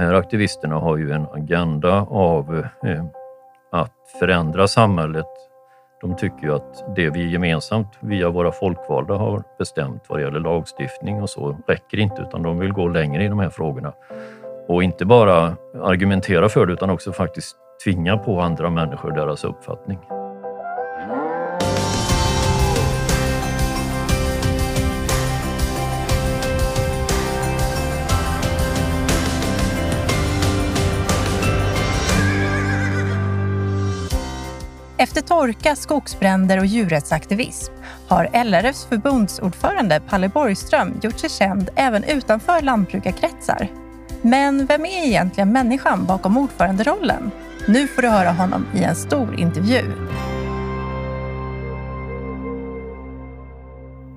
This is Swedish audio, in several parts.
Här aktivisterna har ju en agenda av eh, att förändra samhället. De tycker ju att det vi gemensamt via våra folkvalda har bestämt vad det gäller lagstiftning och så räcker inte utan de vill gå längre i de här frågorna. Och inte bara argumentera för det utan också faktiskt tvinga på andra människor deras uppfattning. Torka, skogsbränder och djurrättsaktivism har LRFs förbundsordförande Palle Borgström gjort sig känd även utanför lantbrukarkretsar. Men vem är egentligen människan bakom ordföranderollen? Nu får du höra honom i en stor intervju.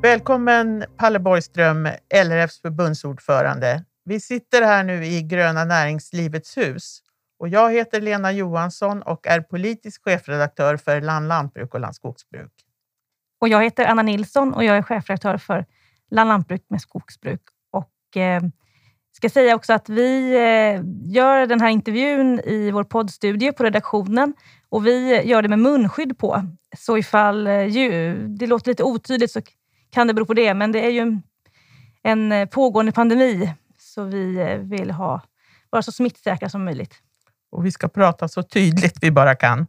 Välkommen Palle Borgström, LRFs förbundsordförande. Vi sitter här nu i Gröna näringslivets hus och jag heter Lena Johansson och är politisk chefredaktör för Land Lantbruk och Land Skogsbruk. Och jag heter Anna Nilsson och jag är chefredaktör för Land Lantbruk med Skogsbruk. Och, eh, ska säga också att vi eh, gör den här intervjun i vår poddstudio på redaktionen och vi gör det med munskydd på. Så ifall eh, det låter lite otydligt så kan det bero på det, men det är ju en, en pågående pandemi så vi eh, vill ha, vara så smittsäkra som möjligt och vi ska prata så tydligt vi bara kan.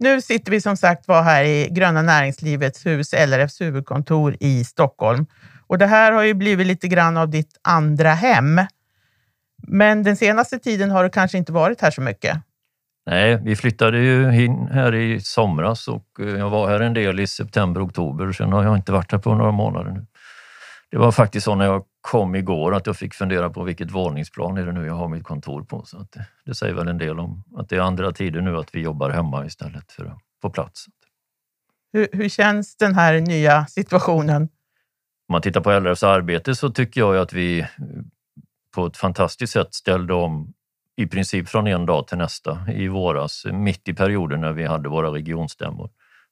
Nu sitter vi som sagt var här i Gröna näringslivets hus, LRFs huvudkontor i Stockholm. Och det här har ju blivit lite grann av ditt andra hem. Men den senaste tiden har du kanske inte varit här så mycket? Nej, vi flyttade ju in här i somras och eh, jag var här en del i september, oktober. Sen har jag inte varit här på några månader nu. Det var faktiskt så när jag kom igår att jag fick fundera på vilket våningsplan är det nu jag har mitt kontor på. Så att det, det säger väl en del om att det är andra tider nu, att vi jobbar hemma istället för på plats. Hur, hur känns den här nya situationen? Om man tittar på LRFs arbete så tycker jag att vi på ett fantastiskt sätt ställde om i princip från en dag till nästa i våras, mitt i perioden när vi hade våra regionstämmor,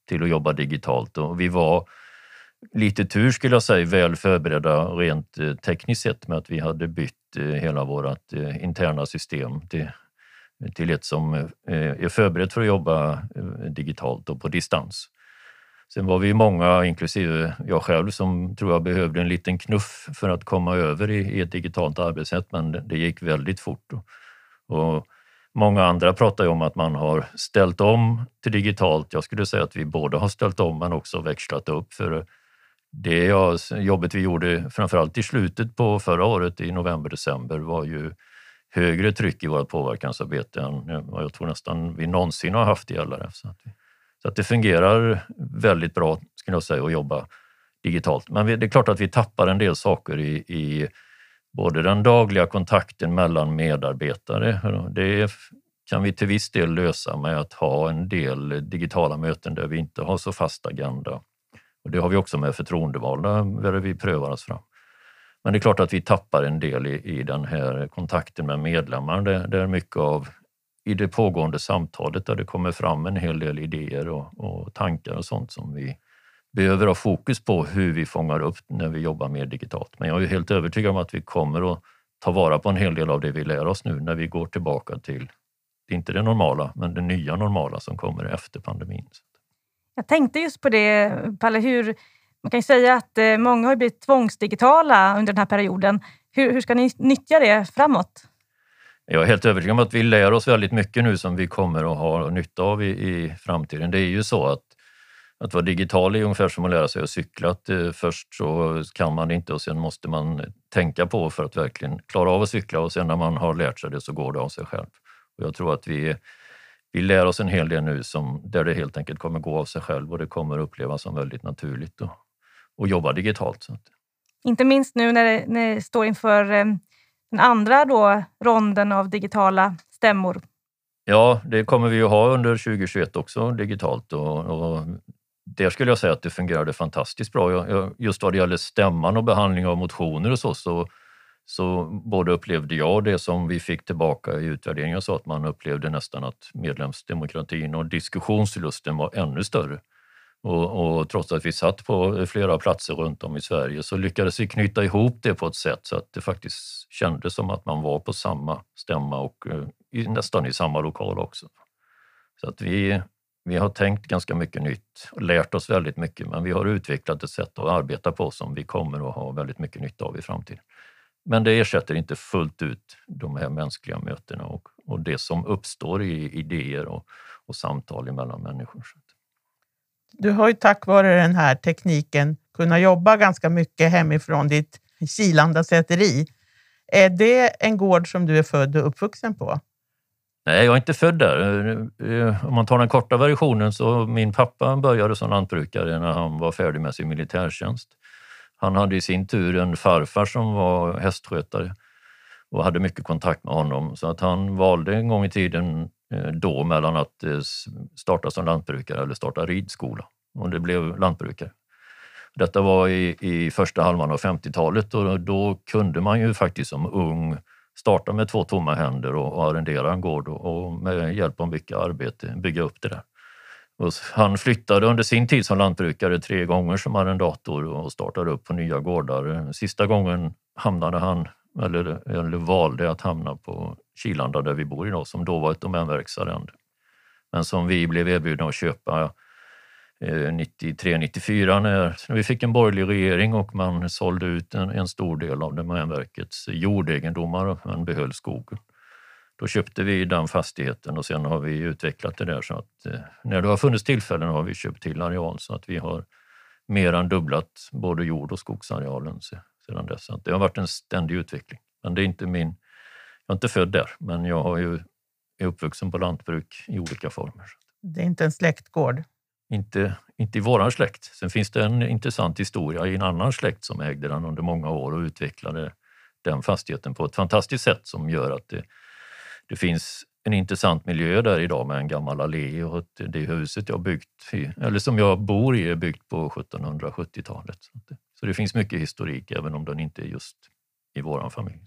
till att jobba digitalt. Och vi var lite tur skulle jag säga, väl förberedda rent eh, tekniskt sett med att vi hade bytt eh, hela vårt eh, interna system till, till ett som är förberett för att jobba digitalt och på distans. Sen var vi många, inklusive jag själv, som tror jag behövde en liten knuff för att komma över i, ett digitalt arbetssätt, men det gick väldigt fort. Och många andra pratar ju om att man har ställt om till digitalt. Jag skulle säga att vi både har ställt om men också växlat upp. För det jobbet vi gjorde framförallt i slutet på förra året i november-december var ju högre tryck i vårt påverkansarbete än vad jag tror nästan vi någonsin har haft i LRF. Så att, så att det fungerar väldigt bra skulle jag säga att jobba digitalt. Men det är klart att vi tappar en del saker i, i både den dagliga kontakten mellan medarbetare. Det kan vi till viss del lösa med att ha en del digitala möten där vi inte har så fast agenda och det har vi också med förtroendevalda där vi prövar oss fram. Men det är klart att vi tappar en del i, i den här kontakten med medlemmar där, där mycket av i det pågående samtalet där det kommer fram en hel del idéer och, och, tankar och sånt som vi behöver ha fokus på hur vi fångar upp när vi jobbar mer digitalt. Men jag är helt övertygad om att vi kommer att ta vara på en hel del av det vi lär oss nu när vi går tillbaka till, inte det normala, men det nya normala som kommer efter pandemin. Jag tänkte just på det, Palle, hur, man kan ju säga att eh, många har blivit tvångsdigitala under den här perioden. Hur, hur ska ni nyttja det framåt? Jag är helt övertygad om att vi lär oss väldigt mycket nu som vi kommer att ha nytta av i, i framtiden. Det är ju så att att vara digital är ungefär som att lära sig att cykla. Att, eh, först så kan man inte och sen måste man tänka på för att verkligen klara av att cykla och sen när man har lärt sig det så går det av sig själv. Och jag tror att vi vi lär oss en hel del nu som, där det helt enkelt kommer gå av sig själv och det kommer upplevas som väldigt naturligt att, att jobba digitalt. Så. Inte minst nu när ni står inför eh, den andra då, ronden av digitala stämmor. Ja, det kommer vi att ha under 2021 också digitalt. Och, och där skulle jag säga att det fungerade fantastiskt bra. Jag, just vad det gäller stämman och behandling av motioner och så, så, så både upplevde jag det som vi fick tillbaka i utvärderingen, så att man upplevde nästan att medlemsdemokratin och diskussionslusten var ännu större. Och, och, trots att vi satt på flera platser runt om i Sverige så lyckades vi knyta ihop det på ett sätt så att det faktiskt kändes som att man var på samma stämma och eh, nästan i samma lokal också. Så att vi, vi har tänkt ganska mycket nytt och lärt oss väldigt mycket men vi har utvecklat ett sätt att arbeta på som vi kommer att ha väldigt mycket nytta av i framtiden. Men det ersätter inte fullt ut de här mänskliga mötena och, och det som uppstår i idéer och, och samtal mellan människor. Du har ju tack vare den här tekniken kunnat jobba ganska mycket hemifrån ditt Kilanda säteri. Är det en gård som du är född och uppvuxen på? Nej, jag är inte född där. Eh, om man tar den korta versionen så min pappa började som lantbrukare när han var färdig med sin militärtjänst. Han hade i sin tur en farfar som var hästskötare och hade mycket kontakt med honom så att han valde en gång i tiden eh, då mellan att eh, starta som lantbrukare eller starta ridskola. Och det blev lantbrukare. Detta var i, i första halvan av 50-talet och då kunde man ju faktiskt som ung starta med två tomma händer och, och arrendera en gård och, och, med hjälp av mycket arbete bygga upp det där. Och han flyttade under sin tid som lantbrukare tre gånger som arrendator och startade upp på nya gårdar. Sista gången hamnade han, eller, eller valde att hamna på Kilanda där vi bor idag, som då var ett domänverksarrende. Men som vi blev erbjudna att köpa eh, 93-94 när, när vi fick en borgerlig regering och man sålde ut en, en stor del av Domänverkets jordegendomar men behöll skogen. Då köpte vi den fastigheten och sen har vi utvecklat det där så att eh, när det har funnits tillfällen har vi köpt till areal så att vi har mer än dubblat både jord och skogsarealen sedan dess. Så det har varit en ständig utveckling. Men det är inte min jag är inte född där, men jag har ju, är uppvuxen på lantbruk i olika former. Det är inte en släktgård? Inte, inte i våran släkt. Sen finns det en intressant historia i en annan släkt som ägde den under många år och utvecklade den fastigheten på ett fantastiskt sätt som gör att det, det finns en intressant miljö där idag med en gammal allé och det huset jag byggt, i, eller som jag bor i, är byggt på 1770-talet. Så det finns mycket historik även om den inte är just i våran familj.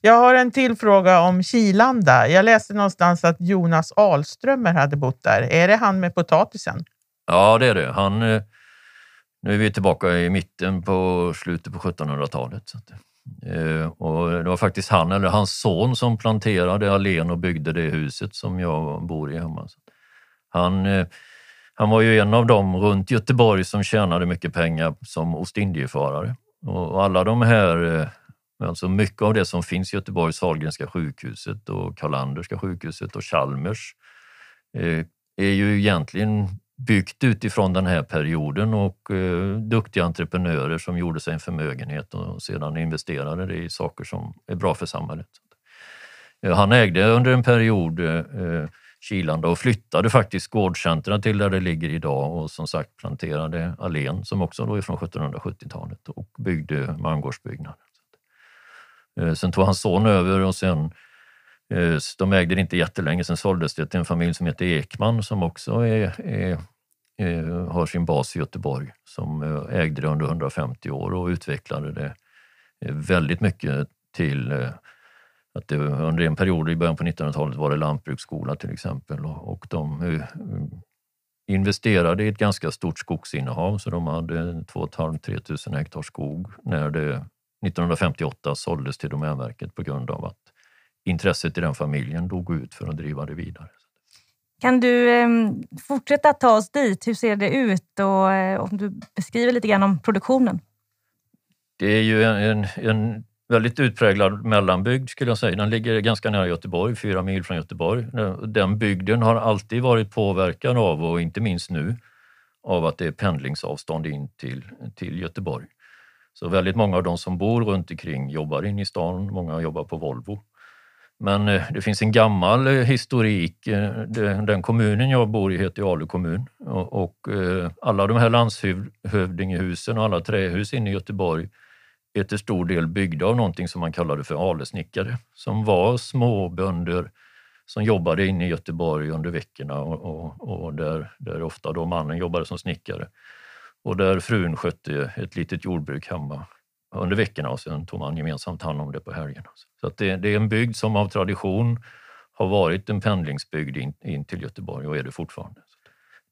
Jag har en till fråga om Kilanda. Jag läste någonstans att Jonas Alströmer hade bott där. Är det han med potatisen? Ja, det är det. Han, eh, nu är vi tillbaka i mitten på slutet på 1700-talet. Eh, och det var faktiskt han eller hans son som planterade allén och byggde det huset som jag bor i hemma. Han, eh, han var ju en av dem runt Göteborg som tjänade mycket pengar som Ostindiefarare. Och alla de här eh, Alltså mycket av det som finns i Göteborg, Sahlgrenska sjukhuset och Karlanderska sjukhuset och Chalmers är ju egentligen byggt utifrån den här perioden och eh, duktiga entreprenörer som gjorde sig en förmögenhet och sedan investerade det i saker som är bra för samhället. Eh, han ägde under en period eh, eh Kilanda och flyttade faktiskt gårdcentra till där det ligger idag och som sagt planterade allén som också då är från 1770-talet och byggde mangårdsbyggnader. Eh, sen tog hans son över och sen eh, Eh, de ägde det inte jättelänge, sen såldes det till en familj som heter Ekman som också är, är, är, har sin bas i Göteborg som eh, ägde det under 150 år och utvecklade det eh, väldigt mycket till att det, under en period i början på 1900-talet var det lantbruksskola till exempel och, och de investerade i ett ganska stort skogsinnehav så de hade 2 500-3 000 hektar skog när det 1958 såldes till Domänverket på grund av att intresset i den familjen dog ut för att driva det vidare. Kan du eh, fortsätta ta oss dit? Hur ser det ut? Och eh, om du beskriver lite grann om produktionen. Det är ju en, en väldigt utpräglad mellanbygd skulle jag säga. Den ligger ganska nära Göteborg, fyra mil från Göteborg. Den bygden har alltid varit påverkad av, och inte minst nu, av att det är pendlingsavstånd in till, till Göteborg. Så väldigt många av de som bor runt omkring jobbar inne i stan, många jobbar på Volvo. Men eh, det finns en gammal eh, historik. Eh, den kommunen jag bor i heter Ale kommun och alla de här landshövdingehusen och alla trähus inne i Göteborg är till stor del byggda av någonting som man kallade för alesnickare som var småbönder som jobbade inne i Göteborg under veckorna och, och, och där, där ofta då mannen jobbade som snickare. Och där frun skötte ett litet jordbruk hemma under veckorna och sen tog man gemensamt hand om det på helgerna. Så att det, det är en bygd som av tradition har varit en pendlingsbygd in, in till Göteborg och är det fortfarande.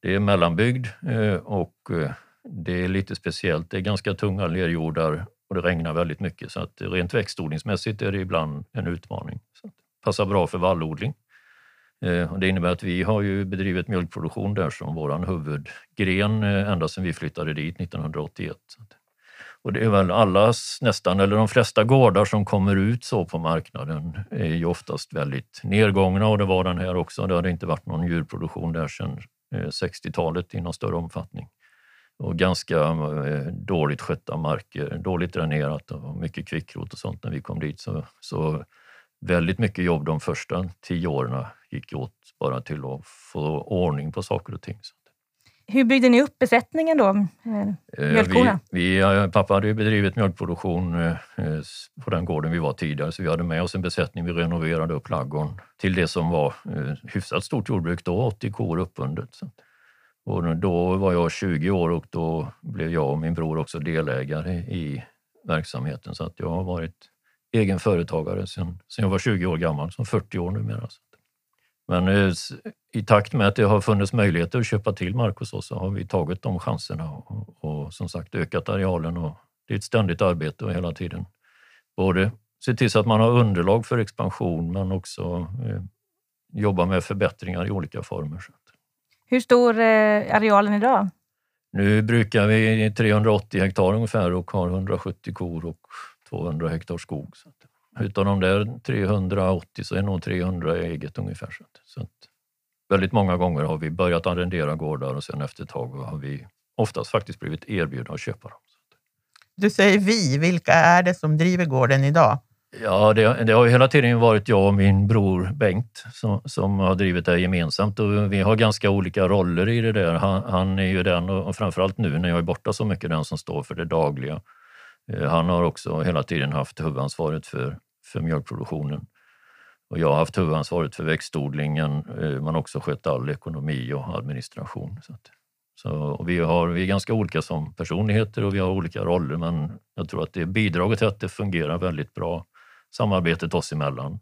Det är mellanbygd eh, och eh, det är lite speciellt. Det är ganska tunga lerjordar och det regnar väldigt mycket så att rent växtodlingsmässigt är det ibland en utmaning. Så det passar bra för vallodling. Eh, det innebär att vi har ju bedrivit mjölkproduktion där som vår huvudgren ända sedan vi flyttade dit 1981. Och det är väl allas, nästan, eller de flesta gårdar som kommer ut så på marknaden är ju oftast väldigt nedgångna och det var den här också. Det hade inte varit någon djurproduktion där sedan eh, 60-talet i någon större omfattning och ganska eh, dåligt skötta marker, dåligt dränerat och mycket kvickrot och sånt när vi kom dit. Så, så väldigt mycket jobb de första tio åren gick åt bara till att få ordning på saker och ting. Hur byggde ni upp besättningen då? Eh, mjölkkorna? Vi, vi, pappa hade bedrivit mjölkproduktion eh, på den gården vi var tidigare så vi hade med oss en besättning. Vi renoverade upp laggården till det som var hyfsat stort jordbruk då, 80 kor uppbundet. Och då var jag 20 år och då blev jag och min bror också delägare i verksamheten. Så att jag har varit egen företagare sedan, sedan jag var 20 år gammal, som 40 år numera. Men i takt med att det har funnits möjligheter att köpa till mark hos oss så har vi tagit de chanserna och, och som sagt ökat arealen. Och det är ett ständigt arbete och hela tiden både se till så att man har underlag för expansion men också eh, jobba med förbättringar i olika former. Hur stor är eh, arealen idag? Nu brukar vi 380 hektar ungefär och har 170 kor och 200 hektar skog. Så utav de där 380 så är nog 300 eget ungefär. Så att, väldigt många gånger har vi börjat arrendera gårdar och sen efter ett tag har vi oftast faktiskt blivit erbjudna att köpa dem. Du säger vi, vilka är det som driver gården idag? Ja, det, det, har ju hela tiden varit jag och min bror Bengt som, som har drivit det gemensamt och vi har ganska olika roller i det där. Han, han är ju den, och framförallt nu när jag är borta så mycket, den som står för det dagliga. Eh, han har också hela tiden haft huvudansvaret för, för mjölkproduktionen. Och jag har haft huvudansvaret för växtodlingen eh, men också skött all ekonomi och administration. Så, att, så vi, har, vi är ganska olika som personligheter och vi har olika roller men jag tror att det bidragit till att det fungerar väldigt bra samarbetet oss emellan.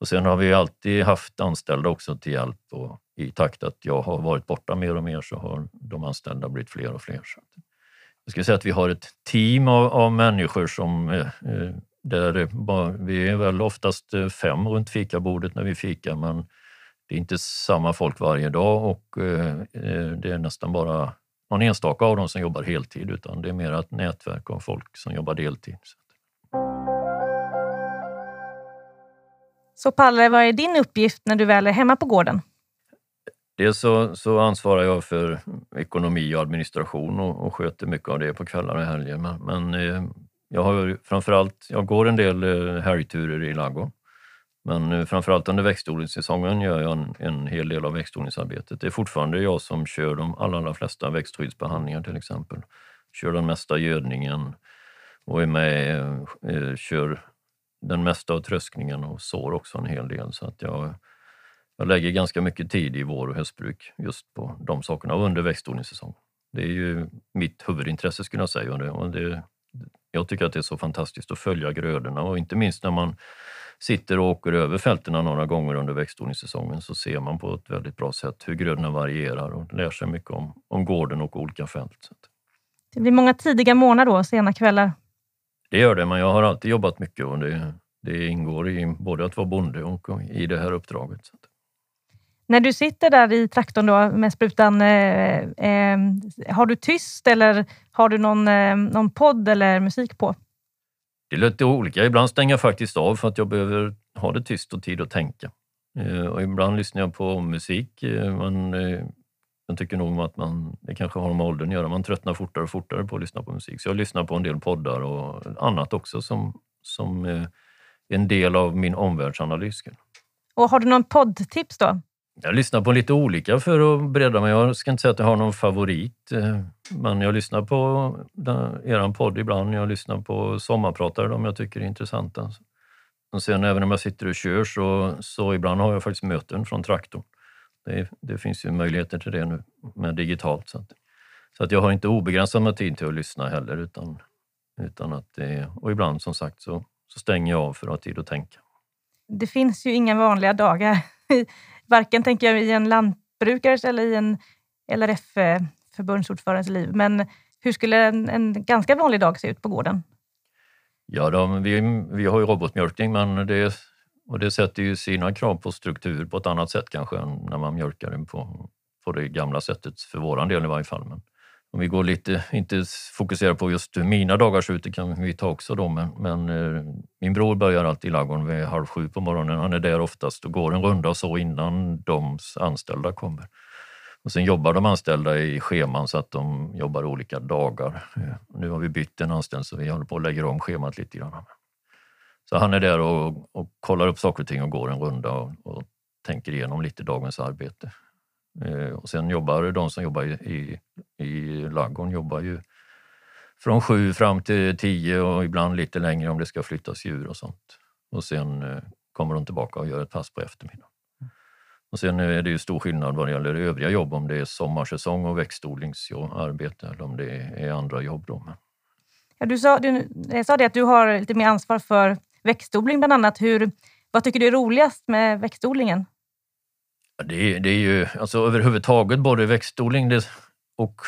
Och sen har vi alltid haft anställda också till hjälp och i takt att jag har varit borta mer och mer så har de anställda blivit fler och fler. Så jag skulle säga att vi har ett team av, av människor som eh, eh där vi är väl oftast eh, fem runt fikabordet när vi fikar men det är inte samma folk varje dag och eh, eh, det är nästan bara någon enstaka av dem som jobbar heltid utan det är mer ett nätverk av folk som jobbar deltid. Så Palle, vad är din uppgift när du väl är hemma på gården? Dels så, så ansvarar jag för ekonomi och administration och, och sköter mycket av det på kvällar och helger. Men, men eh, jag har framförallt, jag går en del eh, helgturer i ladugården. Men eh, framförallt under växtodlingssäsongen gör jag en, en hel del av växtodlingsarbetet. Det är fortfarande jag som kör de allra, allra flesta växtskyddsbehandlingar till exempel. Kör den mesta gödningen och är med, eh, eh, kör den mesta av tröskningen och sår också en hel del. Så att jag, jag lägger ganska mycket tid i vår och höstbruk just på de sakerna under växtodlingssäsong. Det är ju mitt huvudintresse skulle jag säga. Och det, jag tycker att det är så fantastiskt att följa grödorna och inte minst när man sitter och åker över fältena några gånger under växtodlingssäsongen så ser man på ett väldigt bra sätt hur grödorna varierar och lär sig mycket om, om gården och olika fält. Det blir många tidiga morgnar då, sena kvällar? Det gör det, men jag har alltid jobbat mycket och det, det ingår i både att vara bonde och i det här uppdraget. När du sitter där i traktorn då med sprutan, eh, eh, har du tyst eller har du någon, eh, någon podd eller musik på? Det är lite olika. Ibland stänger jag faktiskt av för att jag behöver ha det tyst och tid att tänka. Eh, och ibland lyssnar jag på musik. Eh, men eh, jag tycker nog att man, det kanske har med åldern att göra, man tröttnar fortare och fortare på att lyssna på musik. Så jag lyssnar på en del poddar och annat också som, som är en del av min omvärldsanalys. Och har du någon poddtips då? Jag lyssnar på lite olika för att bredda mig. Jag ska inte säga att jag har någon favorit, eh, men jag lyssnar på er podd ibland. Jag lyssnar på sommarpratare, de jag tycker är intressanta. Och sen även om jag sitter och kör så, så ibland har jag faktiskt möten från traktorn. Det, det finns ju möjligheter till det nu med digitalt. Så att, så att jag har inte obegränsat med tid till att lyssna heller. Utan, utan att det, och ibland som sagt så, så stänger jag av för att ha tid att tänka. Det finns ju inga vanliga dagar, varken tänker jag i en lantbrukares eller i en LRF-förbundsordförandes liv. Men hur skulle en, en ganska vanlig dag se ut på gården? Ja, de, vi, vi har ju robotmjölkning men det, och det sätter ju sina krav på struktur på ett annat sätt kanske än när man mjölkar den på, på det gamla sättet, för våran del i varje fall. Men om vi går lite, inte fokuserar på just hur mina dagar ser ut, det kan vi ta också då, men, men eh, min bror börjar alltid i ladugården vid halv sju på morgonen. Han är där oftast och går en runda och så innan de anställda kommer. Och sen jobbar de anställda i scheman så att de jobbar olika dagar. Eh, nu har vi bytt en anställd så vi håller på att lägga om schemat lite grann. Så han är där och, och kollar upp saker och ting och går en runda och, och tänker igenom lite dagens arbete. Eh, och sen jobbar de som jobbar i, i, ladugården jobbar ju från sju fram till tio och ibland lite längre om det ska flyttas djur och sånt. Och sen eh, kommer de tillbaka och gör ett pass på eftermiddagen. Och sen är det ju stor skillnad vad det gäller övriga jobb, om det är sommarsäsong och växtodlingsarbete eller om det är andra jobb. Då. Ja, du sa, du, jag sa det att du har lite mer ansvar för växtodling bland annat. Hur, vad tycker du är roligast med växtodlingen? Det, det är ju alltså överhuvudtaget både växtodling och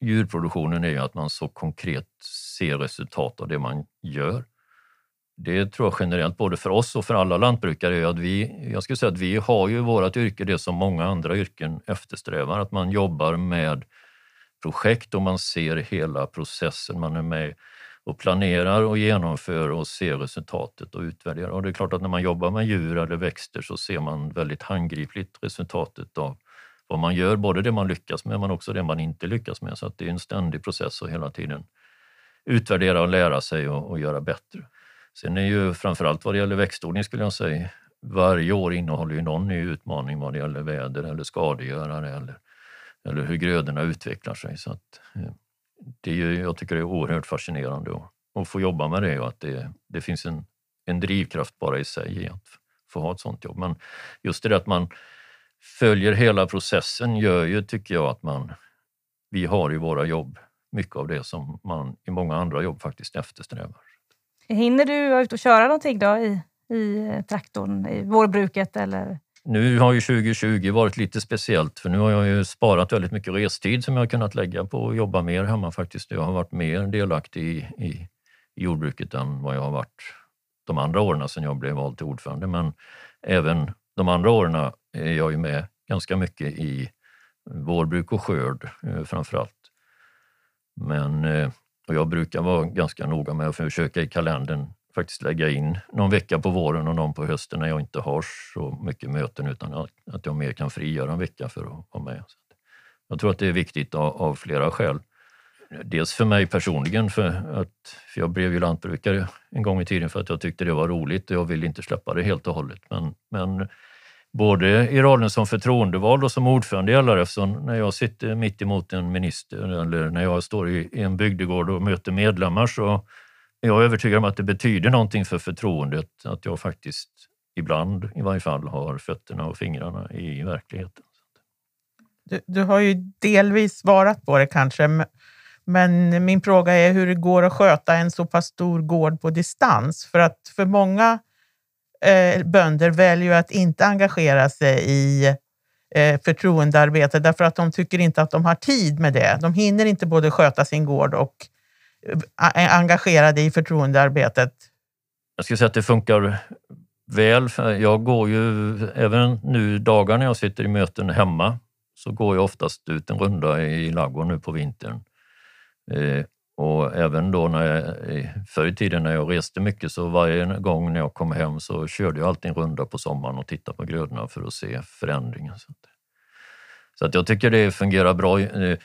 djurproduktionen är ju att man så konkret ser resultat av det man gör. Det tror jag generellt, både för oss och för alla lantbrukare, är att vi, jag skulle säga att vi har ju vårt yrke det som många andra yrken eftersträvar, att man jobbar med projekt och man ser hela processen. Man är med och planerar och genomför och ser resultatet och utvärderar. Och det är klart att när man jobbar med djur eller växter så ser man väldigt handgripligt resultatet av vad man gör, både det man lyckas med men också det man inte lyckas med. Så att det är en ständig process att hela tiden utvärdera och lära sig och, och göra bättre. Sen är ju framförallt vad det gäller växtodling skulle jag säga, varje år innehåller ju någon ny utmaning vad det gäller väder eller skadegörare eller, eller hur grödorna utvecklar sig. Så att, eh, det är ju, jag tycker det är oerhört fascinerande att, få jobba med det och att det, det finns en, en drivkraft bara i sig i att få ha ett sånt jobb. Men just det att man följer hela processen gör ju, tycker jag, att man, vi har i våra jobb mycket av det som man i många andra jobb faktiskt eftersträvar. Hinner du vara ute och köra någonting då i, i traktorn, i vårbruket eller? Nu har ju 2020 varit lite speciellt för nu har jag ju sparat väldigt mycket restid som jag har kunnat lägga på att jobba mer hemma faktiskt. Jag har varit mer delaktig i, i jordbruket än vad jag har varit de andra åren sedan jag blev vald till ordförande. Men även de andra åren är jag ju med ganska mycket i vårbruk och skörd eh, framför allt. Men eh, och jag brukar vara ganska noga med att försöka i kalendern faktiskt lägga in någon vecka på våren och någon på hösten när jag inte har så mycket möten utan att jag mer kan frigöra en vecka för att vara med. Jag tror att det är viktigt av, av flera skäl. Dels för mig personligen, för, att, för jag blev ju lantbrukare en gång i tiden för att jag tyckte det var roligt och jag ville inte släppa det helt och hållet. Men, men både i rollen som förtroendevald och som ordförande i LRF, så när jag sitter mitt emot en minister eller när jag står i en bygdegård och möter medlemmar så jag är övertygad om att det betyder någonting för förtroendet att jag faktiskt ibland i varje fall har fötterna och fingrarna i verkligheten. Du, du har ju delvis svarat på det kanske, men min fråga är hur det går att sköta en så pass stor gård på distans. För att för många eh, bönder väljer att inte engagera sig i eh, förtroendearbete därför att de tycker inte att de har tid med det. De hinner inte både sköta sin gård och Eh, engagerade i förtroendearbetet? Jag skulle säga att det funkar väl. Jag går ju, även nu dagar när jag sitter i möten hemma, så går jag oftast ut en runda i ladugården nu på vintern. Eh, och även då när jag, förr i tiden när jag reste mycket så varje gång när jag kom hem så körde jag alltid en runda på sommaren och tittade på grödorna för att se förändringen. Så att, så att jag tycker det fungerar bra. Eh,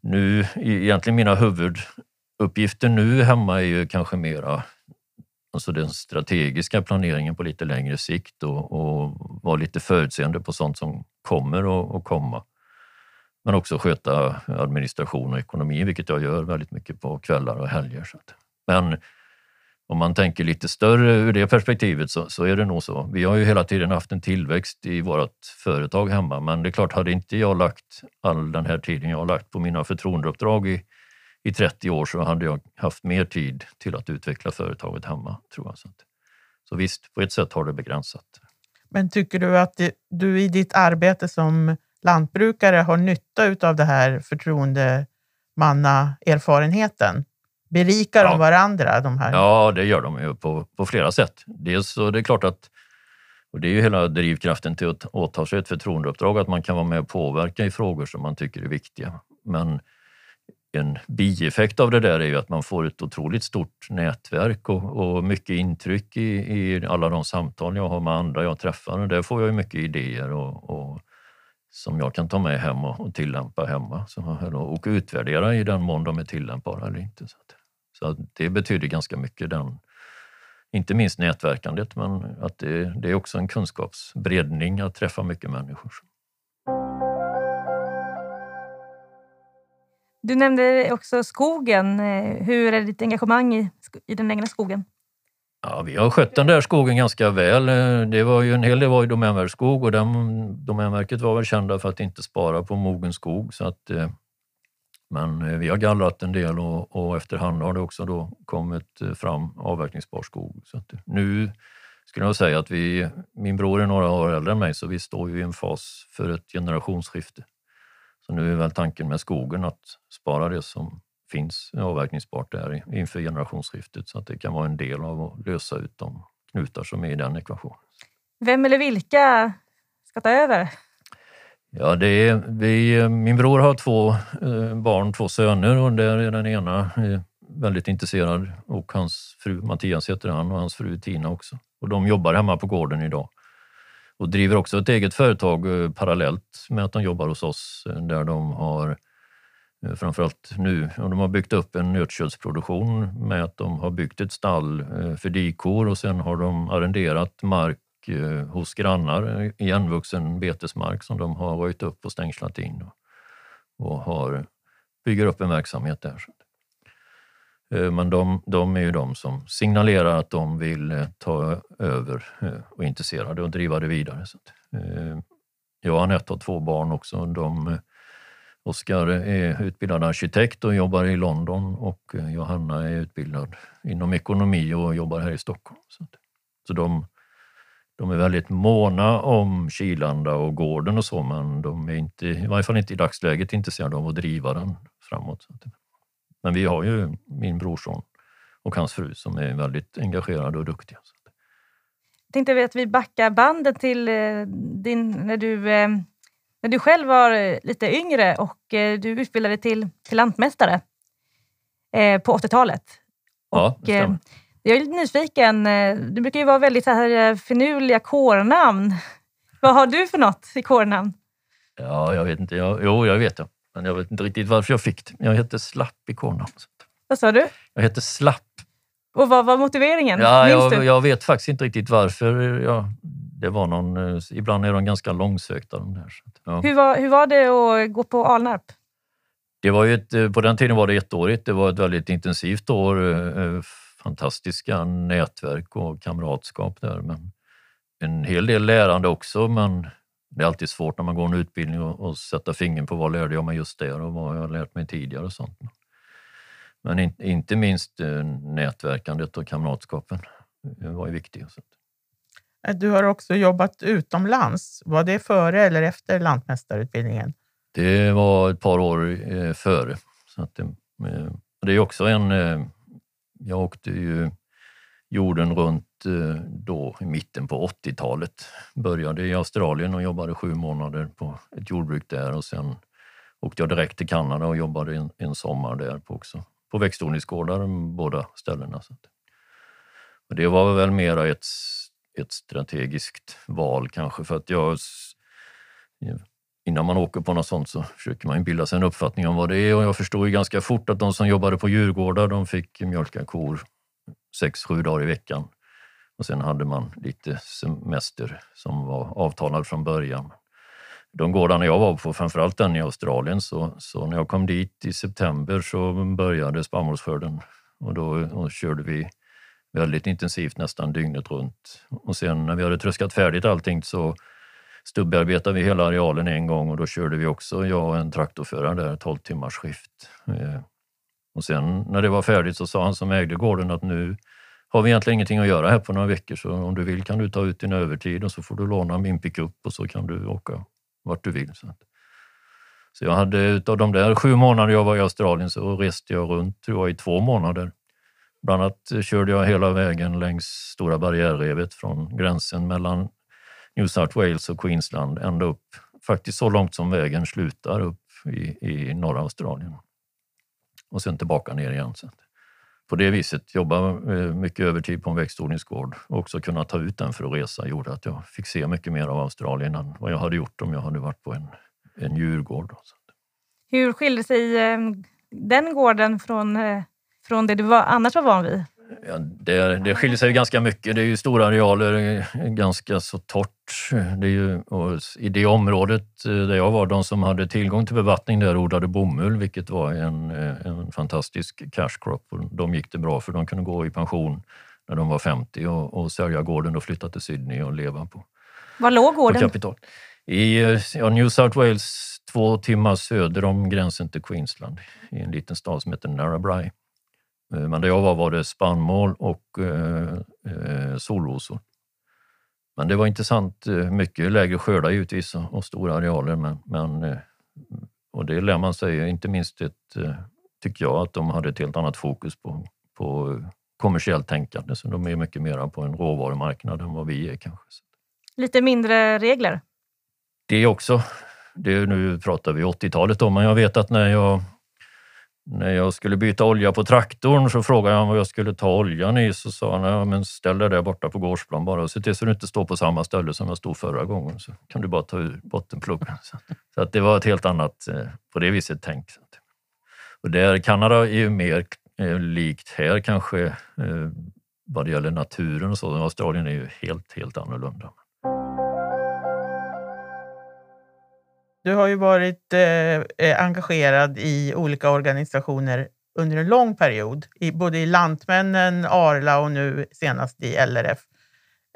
nu, egentligen mina huvud, Uppgiften nu hemma är ju kanske mera alltså den strategiska planeringen på lite längre sikt och, och vara lite förutseende på sånt som kommer att komma. Men också sköta administration och ekonomi, vilket jag gör väldigt mycket på kvällar och helger. Så att. Men om man tänker lite större ur det perspektivet så, så, är det nog så. Vi har ju hela tiden haft en tillväxt i vårt företag hemma men det är klart, hade inte jag lagt all den här tiden jag har lagt på mina förtroendeuppdrag i, i 30 år så hade jag haft mer tid till att utveckla företaget hemma. tror jag. Så, att, så visst, på ett sätt har det begränsat. Men tycker du att du i ditt arbete som lantbrukare har nytta av det här förtroendemannaerfarenheten? Berikar ja. de varandra? De här? Ja, det gör de ju på, på flera sätt. Dels så det är klart att och det är ju hela drivkraften till att åta sig ett förtroendeuppdrag, att man kan vara med och påverka i frågor som man tycker är viktiga. Men en bieffekt av det där är ju att man får ett otroligt stort nätverk och, och mycket intryck i, i, alla de samtal jag har med andra jag träffar. Och där får jag mycket idéer och, och som jag kan ta med hem och, och tillämpa hemma så, och utvärdera i den mån de är tillämpbara eller inte. Så, att, så det betyder ganska mycket, den, inte minst nätverkandet, men att det, det är också en kunskapsbreddning att träffa mycket människor. Du nämnde också skogen. Eh, hur är ditt engagemang i, i den egna skogen? Ja, vi har skött den där skogen ganska väl. Eh, det var ju en hel del var ju Domänverkets skog och den, Domänverket var väl kända för att inte spara på mogen skog. Så att, eh, men vi har gallrat en del och, och efterhand har det också då kommit fram avverkningsbar skog. Så nu skulle jag säga att vi, min bror är några år äldre än mig så vi står ju i en fas för ett generationsskifte. Så nu är väl tanken med skogen att spara det som finns avverkningsbart där inför generationsskiftet så att det kan vara en del av att lösa ut de knutar som är i den ekvationen. Vem eller vilka ska ta över? Ja, det är, vi, min bror har två eh, barn, två söner och där är den ena eh, väldigt intresserad och hans fru Mattias heter han och hans fru Tina också. Och de jobbar hemma på gården idag och driver också ett eget företag eh, parallellt med att de jobbar hos oss eh, där de har eh, framförallt nu. Och de har byggt upp en nötköttsproduktion med att de har byggt ett stall för dikor och sen har de arrenderat mark hos grannar, igenvuxen betesmark som de har röjt upp och stängslat in och har, bygger upp en verksamhet där. Eh, men de, de är ju de som signalerar att de vill eh, ta över eh, och är intresserade och driva det vidare. Så jag och Anette har två barn också. De Oskar är utbildad arkitekt och jobbar i London och Johanna är utbildad inom ekonomi och jobbar här i Stockholm. Så de, de är väldigt måna om Kilanda och gården och så men de är inte, i varje fall inte i dagsläget intresserade av att driva den framåt. Men vi har ju min brorson och hans fru som är väldigt engagerade och duktiga. Jag tänkte att vi backar bandet till eh, din, när du eh, när du själv var eh, lite yngre och du utbildade till, till lantmästare på 80-talet. Ja, det stämmer. Jag är lite nyfiken. Du brukar ju vara väldigt så här finurliga kårnamn. Vad har du för något i kårnamn? Ja, jag vet inte. Jag, jo, jag vet det. Men jag vet inte riktigt varför jag fick det. Jag heter Slapp i kårnamn. Vad sa du? Jag heter Slapp. Och vad var motiveringen? Ja, jag, jag, vet faktiskt inte riktigt varför. Jag, det var någon, eh, ibland är de ganska långsökta. De där, ja. hur, var, hur var det att gå på Alnarp? Det var ett, eh, på den tiden var det ettårigt. Det var ett väldigt intensivt år. Eh, fantastiska nätverk och kamratskap där. Men en hel del lärande också, men det är alltid svårt när man går en utbildning och, och sätta fingret på vad lärde jag mig just där och vad jag har lärt mig tidigare och sånt. Men in, inte minst nätverkandet och kamratskapen var ju viktigt. Du har också jobbat utomlands. Var det före eller efter lantmästarutbildningen? Det var ett par år eh, före. Så att det, eh, det är också en... Eh, jag åkte ju jorden runt Eh, då i mitten på 80-talet. Började i Australien och jobbade sju månader på ett jordbruk där och sen åkte jag direkt till Kanada och jobbade en, en sommar där på också. På växtodlingsgårdar båda ställena. Så att, det var väl mera ett ett strategiskt val kanske för att jag Innan man åker på något sånt så försöker man bilda sig en uppfattning om vad det är och jag förstod ju ganska fort att de som jobbade på Djurgårdar de fick mjölka kor sex, sju dagar i veckan. Och sen hade man lite semester som var avtalad från början. De gårdarna jag var på, framförallt den i Australien, så, så när jag kom dit i september så började spannmålsskörden och då och körde vi väldigt intensivt nästan dygnet runt. Och sen när vi hade tröskat färdigt allting så stubbearbetade vi hela arealen en gång och då körde vi också, jag och en traktorförare där, 12 timmars skift. Eh, och sen när det var färdigt så sa han som ägde gården att nu har vi egentligen ingenting att göra här på några veckor så om du vill kan du ta ut din övertid och så får du låna min pickup och så kan du åka vart du vill. Så, jag hade utav de där sju månader jag var i Australien så reste jag runt tror jag, i två månader. Bland annat körde jag hela vägen längs Stora barriärrevet från gränsen mellan New South Wales och Queensland ända upp, faktiskt så långt som vägen slutar upp i, i norra Australien. Och sen tillbaka ner igen. Så på det viset jobba eh, mycket övertid på en växtodlingsgård och också kunna ta ut den för att resa gjorde att jag fick se mycket mer av Australien än vad jag hade gjort om jag hade varit på en, en djurgård. Hur skilde sig eh, den gården från, eh, från det du var, annars var van vid? Ja, det, det skiljer sig ganska mycket. Det är ju stora arealer, ganska så torrt. Det är ju, I det området där jag var, de som hade tillgång till bevattning där odlade bomull, vilket var en, en fantastisk cash crop. De gick det bra för de kunde gå i pension när de var 50 och, och sälja gården och flytta till Sydney och leva på Var låg gården? kapital. I ja, New South Wales, två timmar söder om gränsen till Queensland, i en liten stad som heter Narrabri. Eh, men där jag var var det spannmål och eh, eh, solrosor. Men det var intressant. Mycket lägre skördar givetvis och stora arealer. Men, men, och det lär man sig, inte minst ett, tycker jag, att de hade ett helt annat fokus på, på kommersiellt tänkande. Så de är mycket mer på en råvarumarknad än vad vi är kanske. Lite mindre regler? Det också. Det, nu pratar vi 80-talet om, men jag vet att när jag när jag skulle byta olja på traktorn så frågade han vad jag skulle ta oljan i. Så sa han, ja, men ställ dig där borta på gårdsplan bara och se till så du inte står på samma ställe som jag stod förra gången. Så kan du bara ta ur bottenpluggen. Så att det var ett helt annat, eh, på det viset, tänk. Och där, Kanada är ju mer eh, likt här kanske eh, vad det gäller naturen och så. Australien är ju helt, helt annorlunda. Du har ju varit eh, eh, engagerad i olika organisationer under en lång period, i, både i Lantmännen, Arla och nu senast i LRF.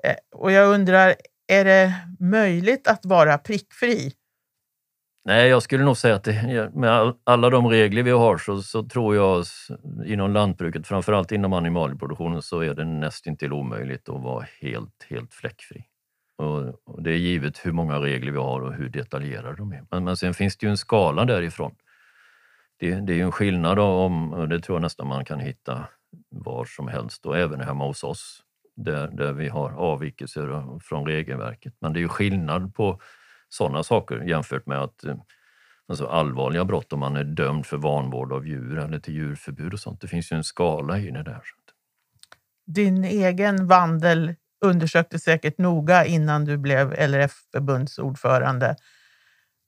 Eh, och jag undrar, är det möjligt att vara prickfri? Nej, jag skulle nog säga att det, med alla de regler vi har så, så tror jag inom lantbruket, framförallt inom animalieproduktionen, så är det nästintill omöjligt att vara helt, helt fläckfri. Och, det är givet hur många regler vi har och hur detaljerade de är. Men, men sen finns det ju en skala därifrån. Det, det är ju en skillnad om, och det tror jag nästan man kan hitta var som helst och även hemma hos oss där, där vi har avvikelser från regelverket. Men det är ju skillnad på sådana saker jämfört med att eh, alltså allvarliga brott om man är dömd för vanvård av djur eller till djurförbud och sånt. Det finns ju en skala i det där. Din egen vandel undersökte säkert noga innan du blev LRF-förbundsordförande.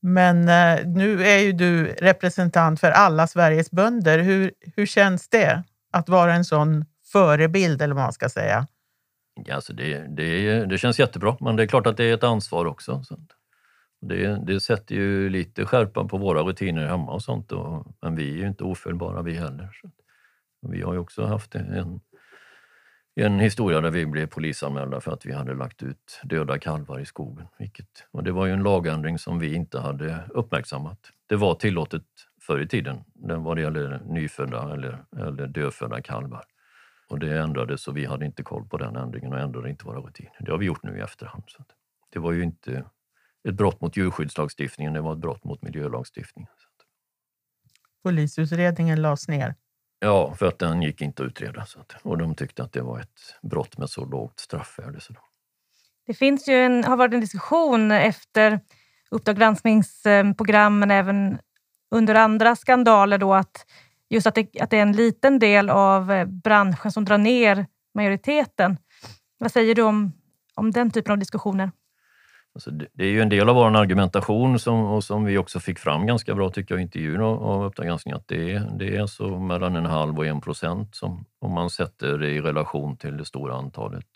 Men eh, nu är ju du representant för alla Sveriges bönder. Hur, hur känns det att vara en sån förebild, eller vad man ska säga? Ja, alltså det, det, det känns jättebra, men det är klart att det är ett ansvar också. Det, det sätter ju lite skärpa på våra rutiner hemma och sånt. Och, men vi är ju inte ofelbara vi heller. Så vi har ju också haft en, en historia där vi blev polisanmälda för att vi hade lagt ut döda kalvar i skogen. Vilket, och det var ju en lagändring som vi inte hade uppmärksammat. Det var tillåtet förr i tiden vad det gäller nyfödda eller, eller dödfödda kalvar. Och det ändrades så vi hade inte koll på den ändringen och ändrade inte våra rutiner. Det har vi gjort nu i efterhand. Så det var ju inte ett brott mot djurskyddslagstiftningen, det var ett brott mot miljölagstiftningen. Polisutredningen lades ner? Ja, för att den gick inte att utreda. Så att, och de tyckte att det var ett brott med så lågt straffvärde. Så det finns ju en, har varit en diskussion efter Uppdrag granskningsprogram men även under andra skandaler då att just att det, att det är en liten del av eh, branschen som drar ner majoriteten. Vad säger du om, om den typen av diskussioner? Alltså det, är ju en del av vår argumentation som, och som vi också fick fram ganska bra tycker jag i intervjun av Uppdrag granskning att det är, det är så mellan en halv och en procent som, om man sätter det i relation till det stora antalet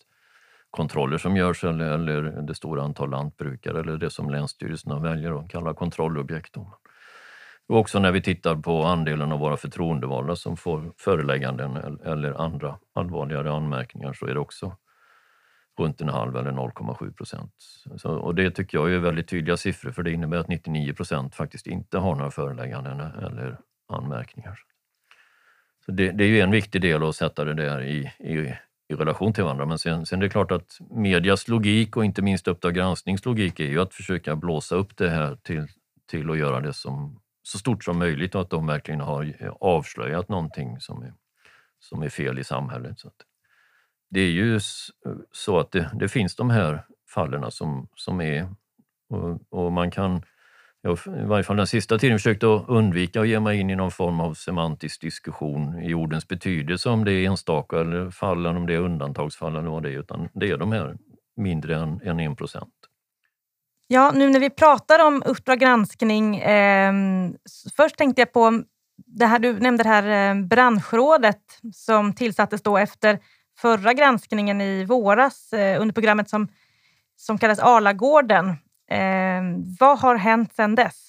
kontroller som görs eller, eller det stora antal lantbrukare eller det som länsstyrelserna väljer att kalla kontrollobjekt. Och också när vi tittar på andelen av våra förtroendevalda som får förelägganden eller andra allvarligare anmärkningar så är det också runt en halv eller 0,7 procent. Och det tycker jag är väldigt tydliga siffror för det innebär att 99 procent faktiskt inte har några förelägganden eller anmärkningar. Så det, det, är ju en viktig del att sätta det där i, i, i relation till varandra. Men sen, sen det är klart att medias logik och inte minst Uppdrag gransknings logik är ju att försöka blåsa upp det här till, till att göra det som, så stort som möjligt och att de verkligen har avslöjat någonting som är, som är fel i samhället. Så det är ju så att det, det, finns de här fallen som, som är och, och man kan jag i varje fall den sista tiden försökte jag undvika att ge mig in i någon form av semantisk diskussion i ordens betydelse, om det är enstaka eller fall, eller om det är undantagsfall eller vad det är, utan det är de här mindre än, än 1 procent. Ja, nu när vi pratar om Uppdrag granskning. Eh, först tänkte jag på det här du nämnde det här eh, branschrådet som tillsattes då efter förra granskningen i våras eh, under programmet som, som kallas Arlagården. Eh, vad har hänt sedan dess?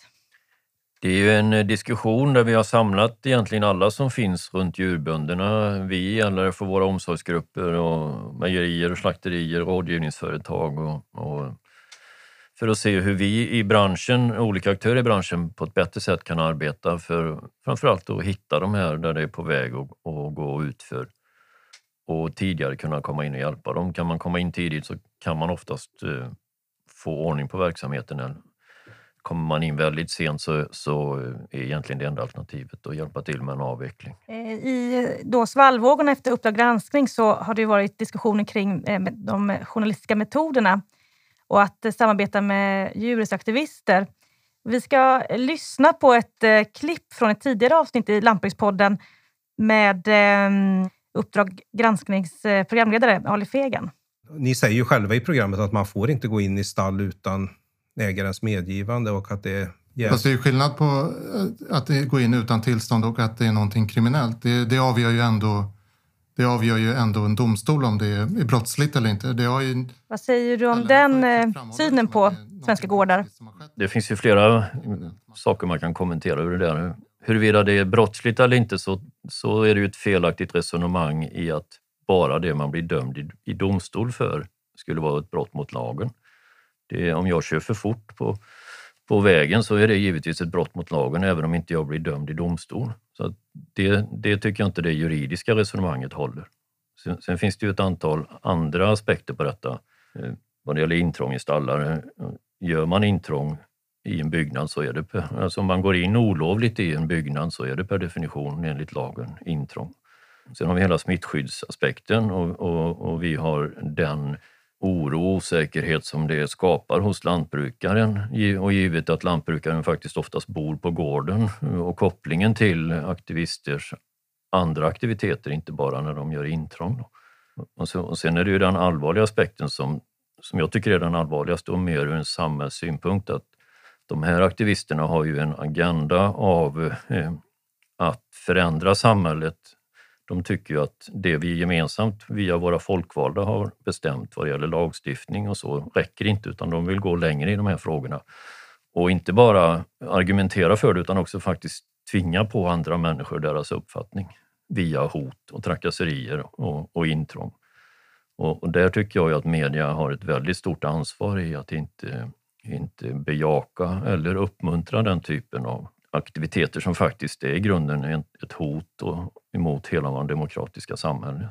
Det är ju en eh, diskussion där vi har samlat egentligen alla som finns runt djurbönderna. Vi, LRF för våra omsorgsgrupper, och mejerier, och slakterier, rådgivningsföretag och, och för att se hur vi i branschen, olika aktörer i branschen på ett bättre sätt kan arbeta för framförallt att hitta de här där det är på väg att, att gå utför och tidigare kunna komma in och hjälpa dem. Kan man komma in tidigt så kan man oftast eh, få ordning på verksamheten. Kommer man in väldigt sent så, så är egentligen det enda alternativet att hjälpa till med en avveckling. Eh, I eh, då svallvågorna efter Uppdrag granskning så har det varit diskussioner kring de journalistiska metoderna och att samarbeta med djurrättsaktivister. Vi ska lyssna på ett klipp från ett tidigare avsnitt i Lantbrukspodden med ehm, Uppdrag gransknings programledare Ali Fegan. Ni säger ju själva i programmet att man får inte gå in i stall utan ägarens medgivande och att det Yes. Fast det är skillnad på eh, att gå in utan tillstånd och att det är någonting kriminellt. Det, det, avgör, ju ändå, det avgör ju ändå en domstol om det är brottsligt eller inte. Det har ju, Vad säger du om den eh, synen på svenska gårdar? Det finns ju flera saker man kan kommentera ur det där. Huruvida det är brottsligt eller inte så, så är det ju ett felaktigt resonemang i att bara det man blir dömd i, i domstol för skulle vara ett brott mot lagen. Det, om jag kör för fort på, på vägen så är det givetvis ett brott mot lagen även om inte jag blir dömd i domstol. Så det, det tycker jag inte det juridiska resonemanget håller. Sen, sen, finns det ju ett antal andra aspekter på detta. Eh, vad det gäller intrång i stallar. Eh, gör man intrång i en byggnad så är det, alltså om man går in olovligt i en byggnad så är det per definition enligt lagen intrång. Sen har vi hela smittskyddsaspekten och, och, och vi har den oro och osäkerhet som det skapar hos lantbrukaren och givet att lantbrukaren faktiskt oftast bor på gården och kopplingen till aktivisters andra aktiviteter, inte bara när de gör intrång. Och, så, och sen är det ju den allvarliga aspekten som, som jag tycker är den allvarligaste och mer ur en samhällssynpunkt att de här aktivisterna har ju en agenda av eh, att förändra samhället de tycker ju att det vi gemensamt via våra folkvalda har bestämt vad det gäller lagstiftning och så räcker inte utan de vill gå längre i de här frågorna. Och inte bara argumentera för det utan också faktiskt tvinga på andra människor deras uppfattning via hot och trakasserier och, och intrång. Och, och, där tycker jag att media har ett väldigt stort ansvar i att inte, inte bejaka eller uppmuntra den typen av aktiviteter som faktiskt är i grunden ett hot emot hela vårt demokratiska samhälle.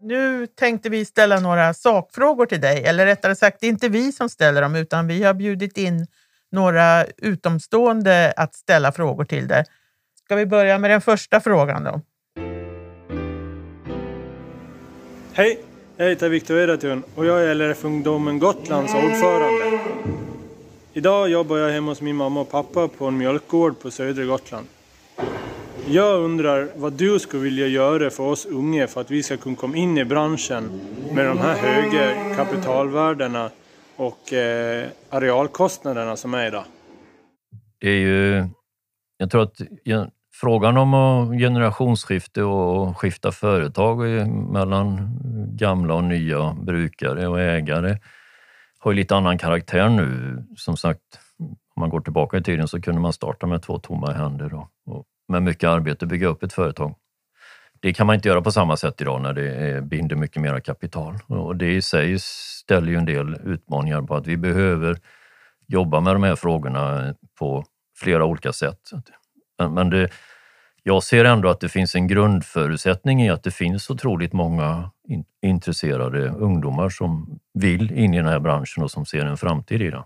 Nu tänkte vi ställa några sakfrågor till dig, eller rättare sagt, det är inte vi som ställer dem, utan vi har bjudit in några utomstående att ställa frågor till dig. Ska vi börja med den första frågan då? Hej, jag heter Viktor Edatun och jag är LRF-ungdomen Gotlands ordförande. Idag jobbar jag hemma hos min mamma och pappa på en mjölkgård på södra Gotland. Jag undrar vad du skulle vilja göra för oss unga för att vi ska kunna komma in i branschen med de här höga kapitalvärdena och eh, arealkostnaderna som är idag. Det är ju, jag tror att frågan om generationsskifte och skifta företag mellan gamla och nya brukare och ägare har ju lite annan karaktär nu. Som sagt, om man går tillbaka i tiden så kunde man starta med två tomma händer och, och med mycket arbete bygga upp ett företag. Det kan man inte göra på samma sätt idag när det binder mycket mer kapital. Och det i sig ställer ju en del utmaningar på att vi behöver jobba med de här frågorna på flera olika sätt. Men det, jag ser ändå att det finns en grundförutsättning i att det finns otroligt många in, intresserade ungdomar som vill in i den här branschen och som ser en framtid i den.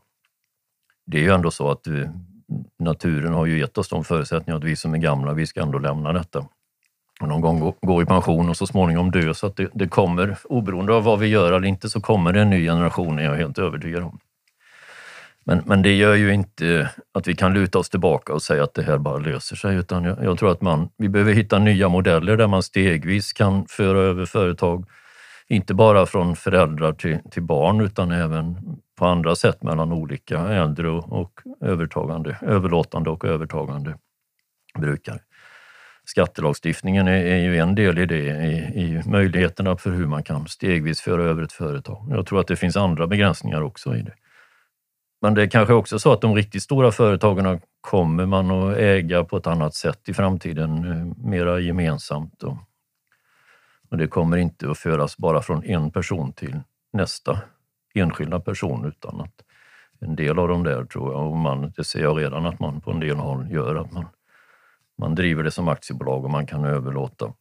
Det är ju ändå så att vi, naturen har ju gett oss de förutsättningarna att vi som är gamla, vi ska ändå lämna detta. Och någon gång gå, gå i pension och så småningom dö. Så att det, det, kommer, oberoende av vad vi gör eller inte, så kommer det en ny generation, är jag helt övertygad om. Men, men det gör ju inte att vi kan luta oss tillbaka och säga att det här bara löser sig, utan jag, jag tror att man, vi behöver hitta nya modeller där man stegvis kan föra över företag, inte bara från föräldrar till, till barn, utan även på andra sätt mellan olika äldre och, och övertagande, överlåtande och övertagande brukare. Skattelagstiftningen är, är ju en del i det, i, i möjligheterna för hur man kan stegvis föra över ett företag. Jag tror att det finns andra begränsningar också i det. Men det är kanske också så att de riktigt stora företagen kommer man att äga på ett annat sätt i framtiden, eh, mera gemensamt. Och, och det kommer inte att föras bara från en person till nästa enskilda person utan att en del av dem där tror jag, och man, det ser jag redan att man på en del håll gör, att man, man driver det som aktiebolag och man kan överlåta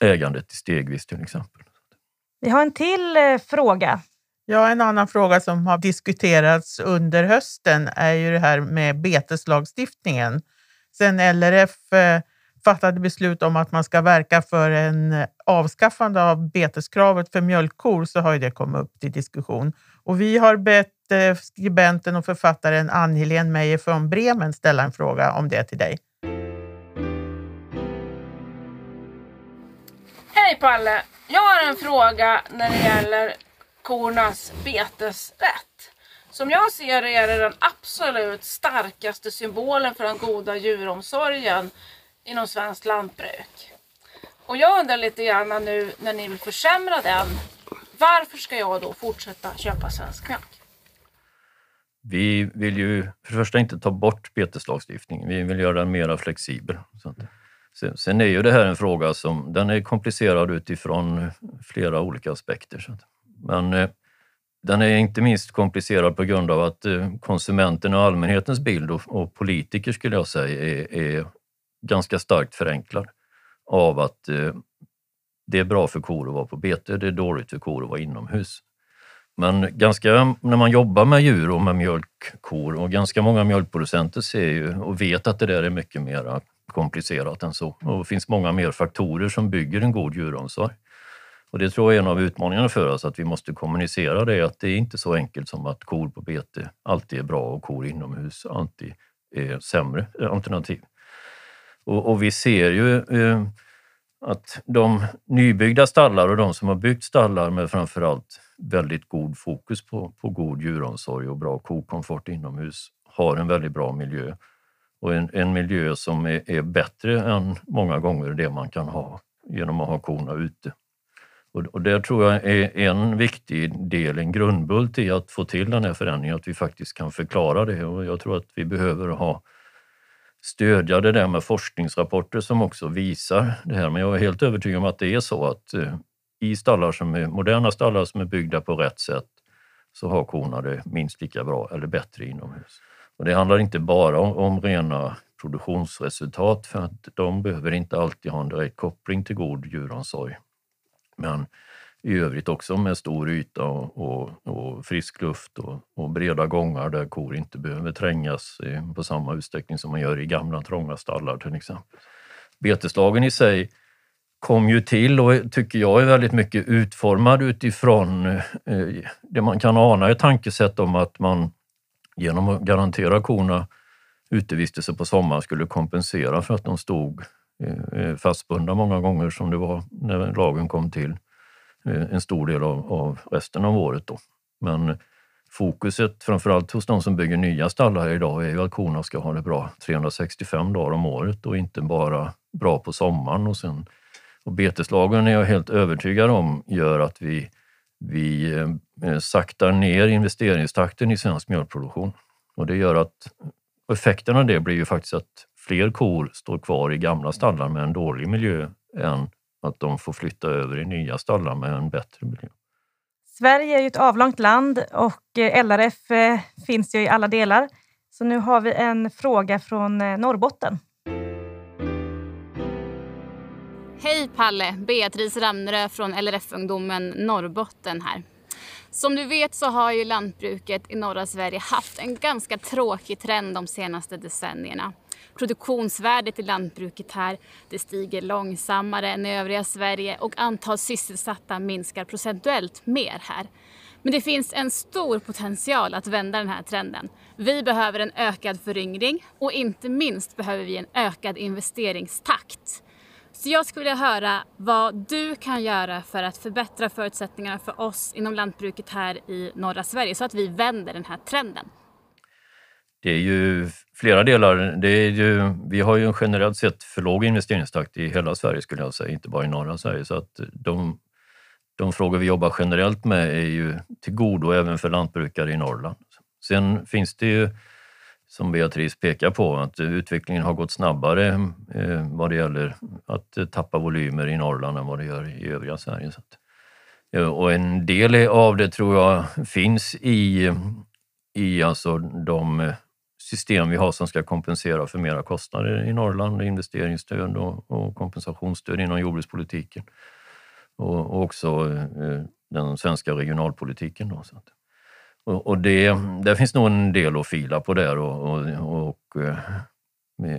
ägandet stegvis till exempel. Vi har en till eh, fråga Ja, en annan fråga som har diskuterats under hösten är ju det här med beteslagstiftningen. Sen LRF eh, fattade beslut om att man ska verka för en eh, avskaffande av beteskravet för mjölkkor så har ju det kommit upp till diskussion. Och vi har bett eh, skribenten och författaren Ann-Helén Meijer från Bremen ställa en fråga om det till dig. Hej Palle! Jag har en fråga när det gäller kornas betesrätt. Som jag ser det är det den absolut starkaste symbolen för den goda djuromsorgen inom svenskt lantbruk. Och jag undrar lite grann nu när ni vill försämra den, varför ska jag då fortsätta köpa svensk mjölk? Vi vill ju för det första inte ta bort beteslagstiftningen, vi vill göra den mer flexibel. Sen är ju det här en fråga som den är komplicerad utifrån flera olika aspekter. Men eh, den är inte minst komplicerad på grund av att eh, konsumenten och allmänhetens bild och, politiker skulle jag säga är, är, ganska starkt förenklad av att eh, det är bra för kor att vara på bete, det är dåligt för kor att vara inomhus. Men ganska, när man jobbar med djur och med mjölkkor och ganska många mjölkproducenter ser ju och vet att det där är mycket mer komplicerat än så. Och det finns många mer faktorer som bygger en god djuromsorg. Och det tror jag är en av utmaningarna för oss, att vi måste kommunicera det, att det är inte så enkelt som att kor på bete alltid är bra och kor inomhus alltid är sämre eh, alternativ. Och, och vi ser ju eh, att de nybyggda stallar och de som har byggt stallar med framförallt väldigt god fokus på, på god djuromsorg och bra kokomfort inomhus har en väldigt bra miljö. Och en, en miljö som är, är bättre än många gånger det man kan ha genom att ha korna ute. Och, det tror jag är en viktig del, en grundbult i att få till den här förändringen, att vi faktiskt kan förklara det. Och jag tror att vi behöver ha stödja det där med forskningsrapporter som också visar det här. Men jag är helt övertygad om att det är så att eh, i stallar som är moderna stallar som är byggda på rätt sätt så har korna det minst lika bra eller bättre inomhus. Och det handlar inte bara om, om rena produktionsresultat för att de behöver inte alltid ha en direkt koppling till god djuromsorg. Men i övrigt också med stor yta och, och, och frisk luft och, och, breda gångar där kor inte behöver trängas på samma utsträckning som man gör i gamla trånga stallar till exempel. Beteslagen i sig kom ju till och tycker jag är väldigt mycket utformad utifrån eh, det man kan ana ett tankesätt om att man genom att garantera korna utevistelse på sommaren skulle kompensera för att de stod Eh, eh, fastbundna många gånger som det var när lagen kom till eh, en stor del av, av resten av året. Då. Men fokuset, framförallt hos de som bygger nya stallar idag, är ju att korna ska ha det bra 365 dagar om året och inte bara bra på sommaren. Och, sen, och beteslagen är jag helt övertygad om gör att vi vi eh, saktar ner investeringstakten i svensk mjölkproduktion. Och det gör att effekten av det blir ju faktiskt att fler kor står kvar i gamla stallar med en dålig miljö än att de får flytta över i nya stallar med en bättre miljö. Sverige är ju ett avlångt land och eh, LRF eh, finns ju i alla delar. Så nu har vi en fråga från eh, Norrbotten. Hej Palle! Beatrice Ramnerö från LRF-ungdomen Norrbotten här. Som du vet så har ju lantbruket i norra Sverige haft en ganska tråkig trend de senaste decennierna. Produktionsvärdet i lantbruket här det stiger långsammare än i övriga Sverige och antal sysselsatta minskar procentuellt mer här. Men det finns en stor potential att vända den här trenden. Vi behöver en ökad föryngring och inte minst behöver vi en ökad investeringstakt. Så jag skulle vilja höra vad du kan göra för att förbättra förutsättningarna för oss inom lantbruket här i norra Sverige så att vi vänder den här trenden. Det är ju flera delar. Det är ju, vi har ju en generellt sett för låg investeringstakt i hela Sverige skulle jag säga, inte bara i norra Sverige. Så att de, de frågor vi jobbar generellt med är ju till godo även för lantbrukare i Norrland. Sen finns det ju, som Beatrice pekar på, att utvecklingen har gått snabbare eh, vad det gäller att tappa volymer i Norrland än vad det gör i övriga Sverige. Så att, eh, och en del av det tror jag finns i, i alltså de system vi har som ska kompensera för mera kostnader i Norrland, investeringsstöd och, och kompensationsstöd inom jordbrukspolitiken och, och också eh, den svenska regionalpolitiken. Då, så att, och, och det, där finns nog en del att fila på där och, och, och eh,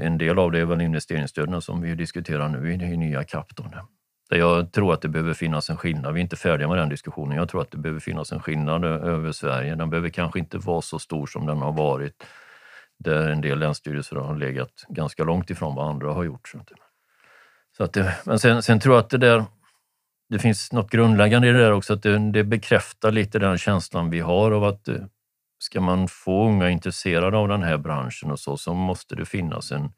en del av det är väl investeringsstöden som vi diskuterar nu i, i nya CAP. Då, där jag tror att det behöver finnas en skillnad. Vi är inte färdiga med den diskussionen. Jag tror att det behöver finnas en skillnad över Sverige. Den behöver kanske inte vara så stor som den har varit där en del länsstyrelser har legat ganska långt ifrån vad andra har gjort. Så att det, men sen, sen tror jag att det där det finns något grundläggande i det där också, att det, det bekräftar lite den känslan vi har av att eh, ska man få unga intresserade av den här branschen och så, så måste det finnas en,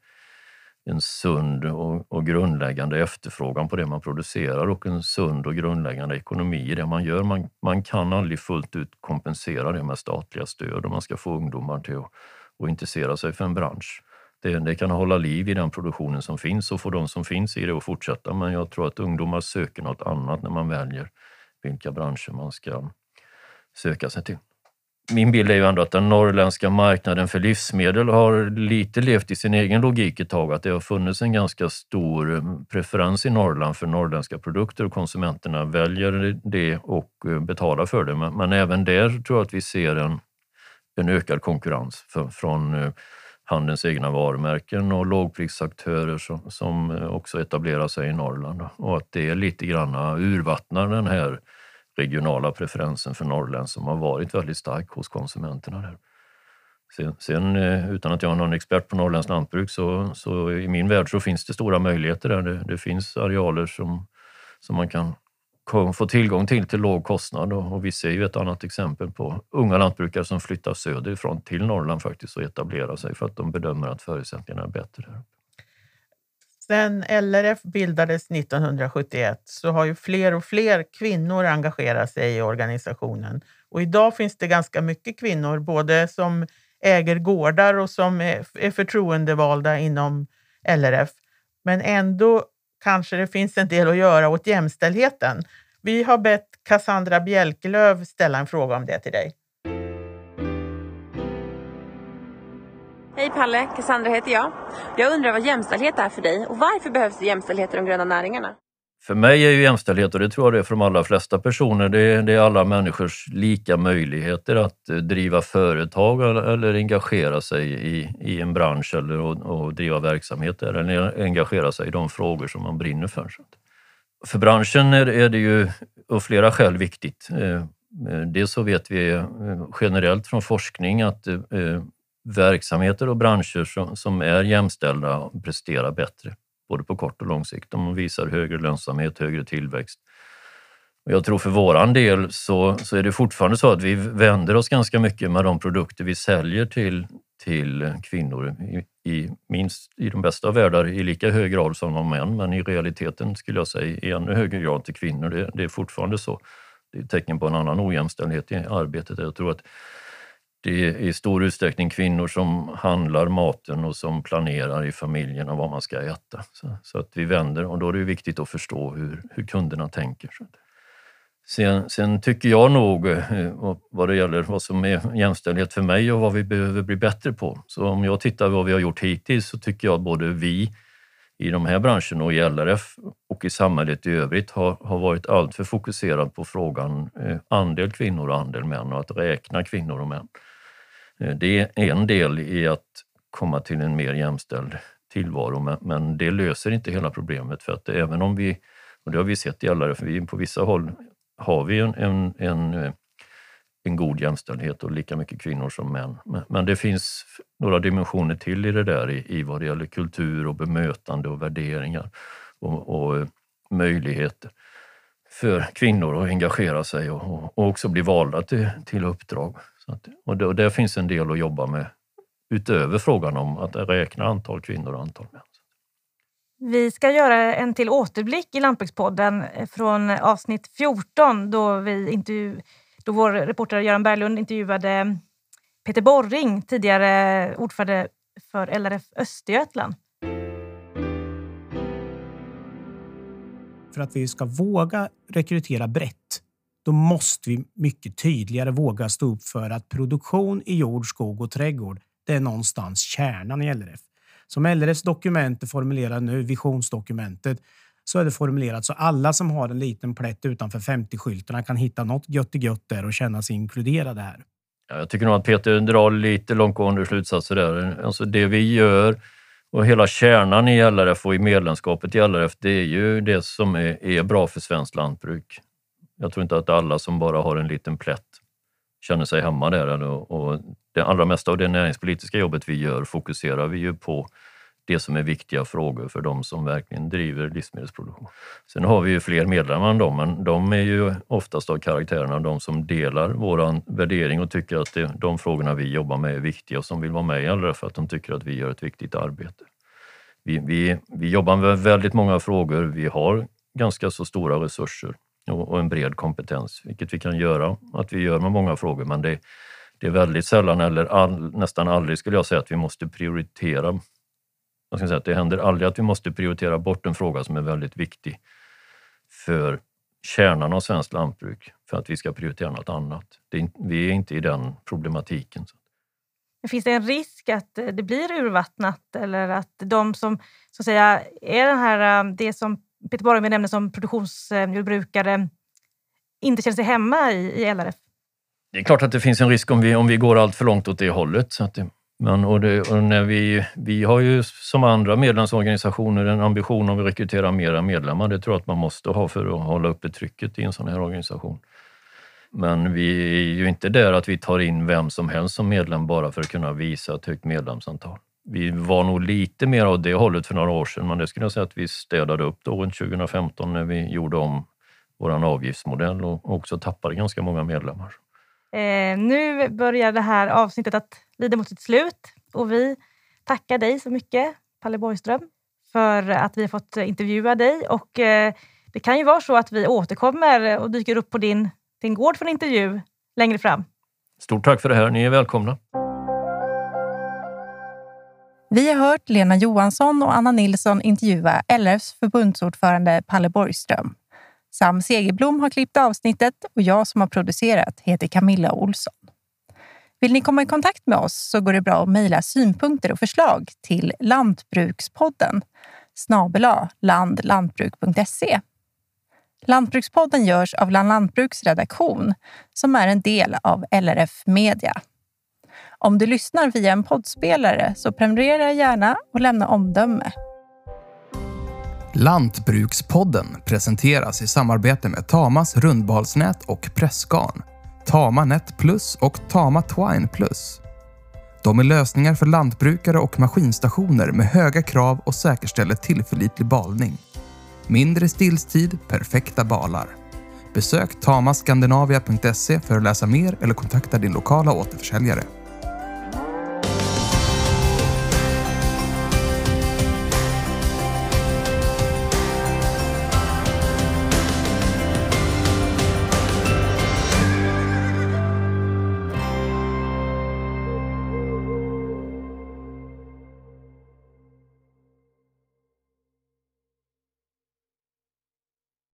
en sund och, och, grundläggande efterfrågan på det man producerar och en sund och grundläggande ekonomi i det man gör. Man, man kan aldrig fullt ut kompensera det med statliga stöd om man ska få ungdomar till att och intressera sig för en bransch. Det, det, kan hålla liv i den produktionen som finns och få de som finns i det att fortsätta. Men jag tror att ungdomar söker något annat när man väljer vilka branscher man ska söka sig till. Min bild är ju ändå att den norrländska marknaden för livsmedel har lite levt i sin egen logik ett tag. Att det har funnits en ganska stor eh, preferens i Norrland för norrländska produkter och konsumenterna väljer det och eh, betalar för det. Men, men även där tror jag att vi ser en en ökad konkurrens för, från eh, handelns egna varumärken och lågprisaktörer som, som eh, också etablerar sig i Norrland. Och att det lite grann urvattnar den här regionala preferensen för Norrland som har varit väldigt stark hos konsumenterna. Där. Sen, sen, eh, utan att jag är någon expert på norrländskt lantbruk så, så i min värld så finns det stora möjligheter där. Det, det finns arealer som, som man kan få tillgång till till låg kostnad. Och vi ser ju ett annat exempel på unga lantbrukare som flyttar söderifrån till Norrland faktiskt och etablerar sig för att de bedömer att förutsättningarna är bättre där. Sen LRF bildades 1971 så har ju fler och fler kvinnor engagerat sig i organisationen. Och idag finns det ganska mycket kvinnor, både som äger gårdar och som är förtroendevalda inom LRF. Men ändå kanske det finns en del att göra åt jämställdheten. Vi har bett Cassandra Bjälkelöv ställa en fråga om det till dig. Hej Palle, Cassandra heter jag. Jag undrar vad jämställdhet är för dig och varför behövs det jämställdhet i de gröna näringarna? För mig är ju jämställdhet, och det tror jag det är för de allra flesta personer, det är, det är alla människors lika möjligheter att eh, driva företag eller, engagera sig i, i en bransch eller och, och driva verksamhet eller engagera sig i de frågor som man brinner för. För branschen är, är det ju av flera skäl viktigt. Eh, eh, dels så vet vi generellt från forskning att verksamheter och branscher som, som är jämställda presterar bättre både på kort och lång sikt. De visar högre lönsamhet, högre tillväxt. Jag tror för våran del så, så är det fortfarande så att vi vänder oss ganska mycket med de produkter vi säljer till, till kvinnor i, i minst i de bästa av världar i lika hög grad som de män, men i realiteten skulle jag säga i ännu högre grad till kvinnor. Det, det är fortfarande så. Det är ett tecken på en annan ojämställdhet i arbetet. Jag tror att det är i stor utsträckning kvinnor som handlar maten och som planerar i familjen och vad man ska äta. Så, så, att vi vänder och då är det viktigt att förstå hur, hur kunderna tänker. Sen, sen, tycker jag nog, eh, vad det gäller vad som är jämställdhet för mig och vad vi behöver bli bättre på. Så om jag tittar vad vi har gjort hittills så tycker jag både vi i de här branscherna och i LRF och i samhället i övrigt har, har varit alltför fokuserad på frågan eh, andel kvinnor och andel män och att räkna kvinnor och män. Eh, det är en del i att komma till en mer jämställd tillvaro men det löser inte hela problemet för att även om vi, och det har vi sett i LRF, vi på vissa håll har vi en, en, en, eh, en god jämställdhet och lika mycket kvinnor som män. Men, men det finns några dimensioner till i det där i, i vad det gäller kultur och bemötande och värderingar och, och eh, möjligheter för kvinnor att engagera sig och, och också bli valda till, till uppdrag. Så att, och, det, och där finns en del att jobba med utöver frågan om att räkna antal kvinnor och antal män. Vi ska göra en till återblick i Lantbrukspodden från avsnitt 14 då, vi intervju, då vår reporter Göran Berglund intervjuade Peter Borring, tidigare ordförande för LRF Östergötland. För att vi ska våga rekrytera brett, då måste vi mycket tydligare våga stå upp för att produktion i jord, skog och trädgård, det är någonstans kärnan i LRF. Som LRFs dokument är formulerat nu, visionsdokumentet, så är det formulerat så alla som har en liten plätt utanför 50-skyltarna kan hitta något gött gött där och känna sig inkluderade här. Ja, jag tycker nog att Peter drar lite långtgående slutsatser där. Alltså det vi gör och hela kärnan i LRF och i medlemskapet i LRF, det är ju det som är, är bra för svenskt lantbruk. Jag tror inte att alla som bara har en liten plätt känner sig hemma där. Och det allra mesta av det näringspolitiska jobbet vi gör fokuserar vi ju på det som är viktiga frågor för de som verkligen driver livsmedelsproduktion. Sen har vi ju fler medlemmar än dem, men de är ju oftast av karaktären av de som delar vår värdering och tycker att det, de frågorna vi jobbar med är viktiga och som vill vara med i LRF för att de tycker att vi gör ett viktigt arbete. Vi, vi, vi jobbar med väldigt många frågor. Vi har ganska så stora resurser och, en bred kompetens, vilket vi kan göra att vi gör med många frågor. Men det, det är väldigt sällan, eller all, nästan aldrig skulle jag säga, att vi måste prioritera. Jag ska säga att det händer aldrig att vi måste prioritera bort en fråga som är väldigt viktig för kärnan av svenskt lantbruk för att vi ska prioritera något annat. Det, vi är inte i den problematiken. Finns det en risk att det blir urvattnat eller att de som så att säga, är den här, det som Peter Borgman nämnde som produktionsjordbrukare inte känner sig hemma i, i LRF? Det är klart att det finns en risk om vi, om vi går allt för långt åt det hållet. Så att det, men, och det, och när vi, vi har ju som andra medlemsorganisationer en ambition om att rekrytera mera medlemmar. Det tror jag att man måste ha för att hålla uppe trycket i en sån här organisation. Men vi är ju inte där att vi tar in vem som helst som medlem bara för att kunna visa ett högt medlemsantal. Vi var nog lite mer åt det hållet för några år sedan, men det skulle jag säga att vi städade upp då 2015 när vi gjorde om vår avgiftsmodell och också tappade ganska många medlemmar. Eh, nu börjar det här avsnittet att lida mot sitt slut och vi tackar dig så mycket, Palle Borgström, för att vi har fått intervjua dig. Och eh, det kan ju vara så att vi återkommer och dyker upp på din, din gård för en intervju längre fram. Stort tack för det här. Ni är välkomna. Vi har hört Lena Johansson och Anna Nilsson intervjua LRFs förbundsordförande Palle Borgström. Sam Segerblom har klippt avsnittet och jag som har producerat heter Camilla Olsson. Vill ni komma i kontakt med oss så går det bra att mejla synpunkter och förslag till Lantbrukspodden snabela landlantbruk.se. Lantbrukspodden görs av Land Lantbruks redaktion som är en del av LRF Media. Om du lyssnar via en poddspelare så prenumerera gärna och lämna omdöme. Lantbrukspodden presenteras i samarbete med Tamas rundbalsnät och pressgarn, Tama Net Plus och Tama Twine Plus. De är lösningar för lantbrukare och maskinstationer med höga krav och säkerställer tillförlitlig balning. Mindre stillstid, perfekta balar. Besök tamaskandinavia.se för att läsa mer eller kontakta din lokala återförsäljare.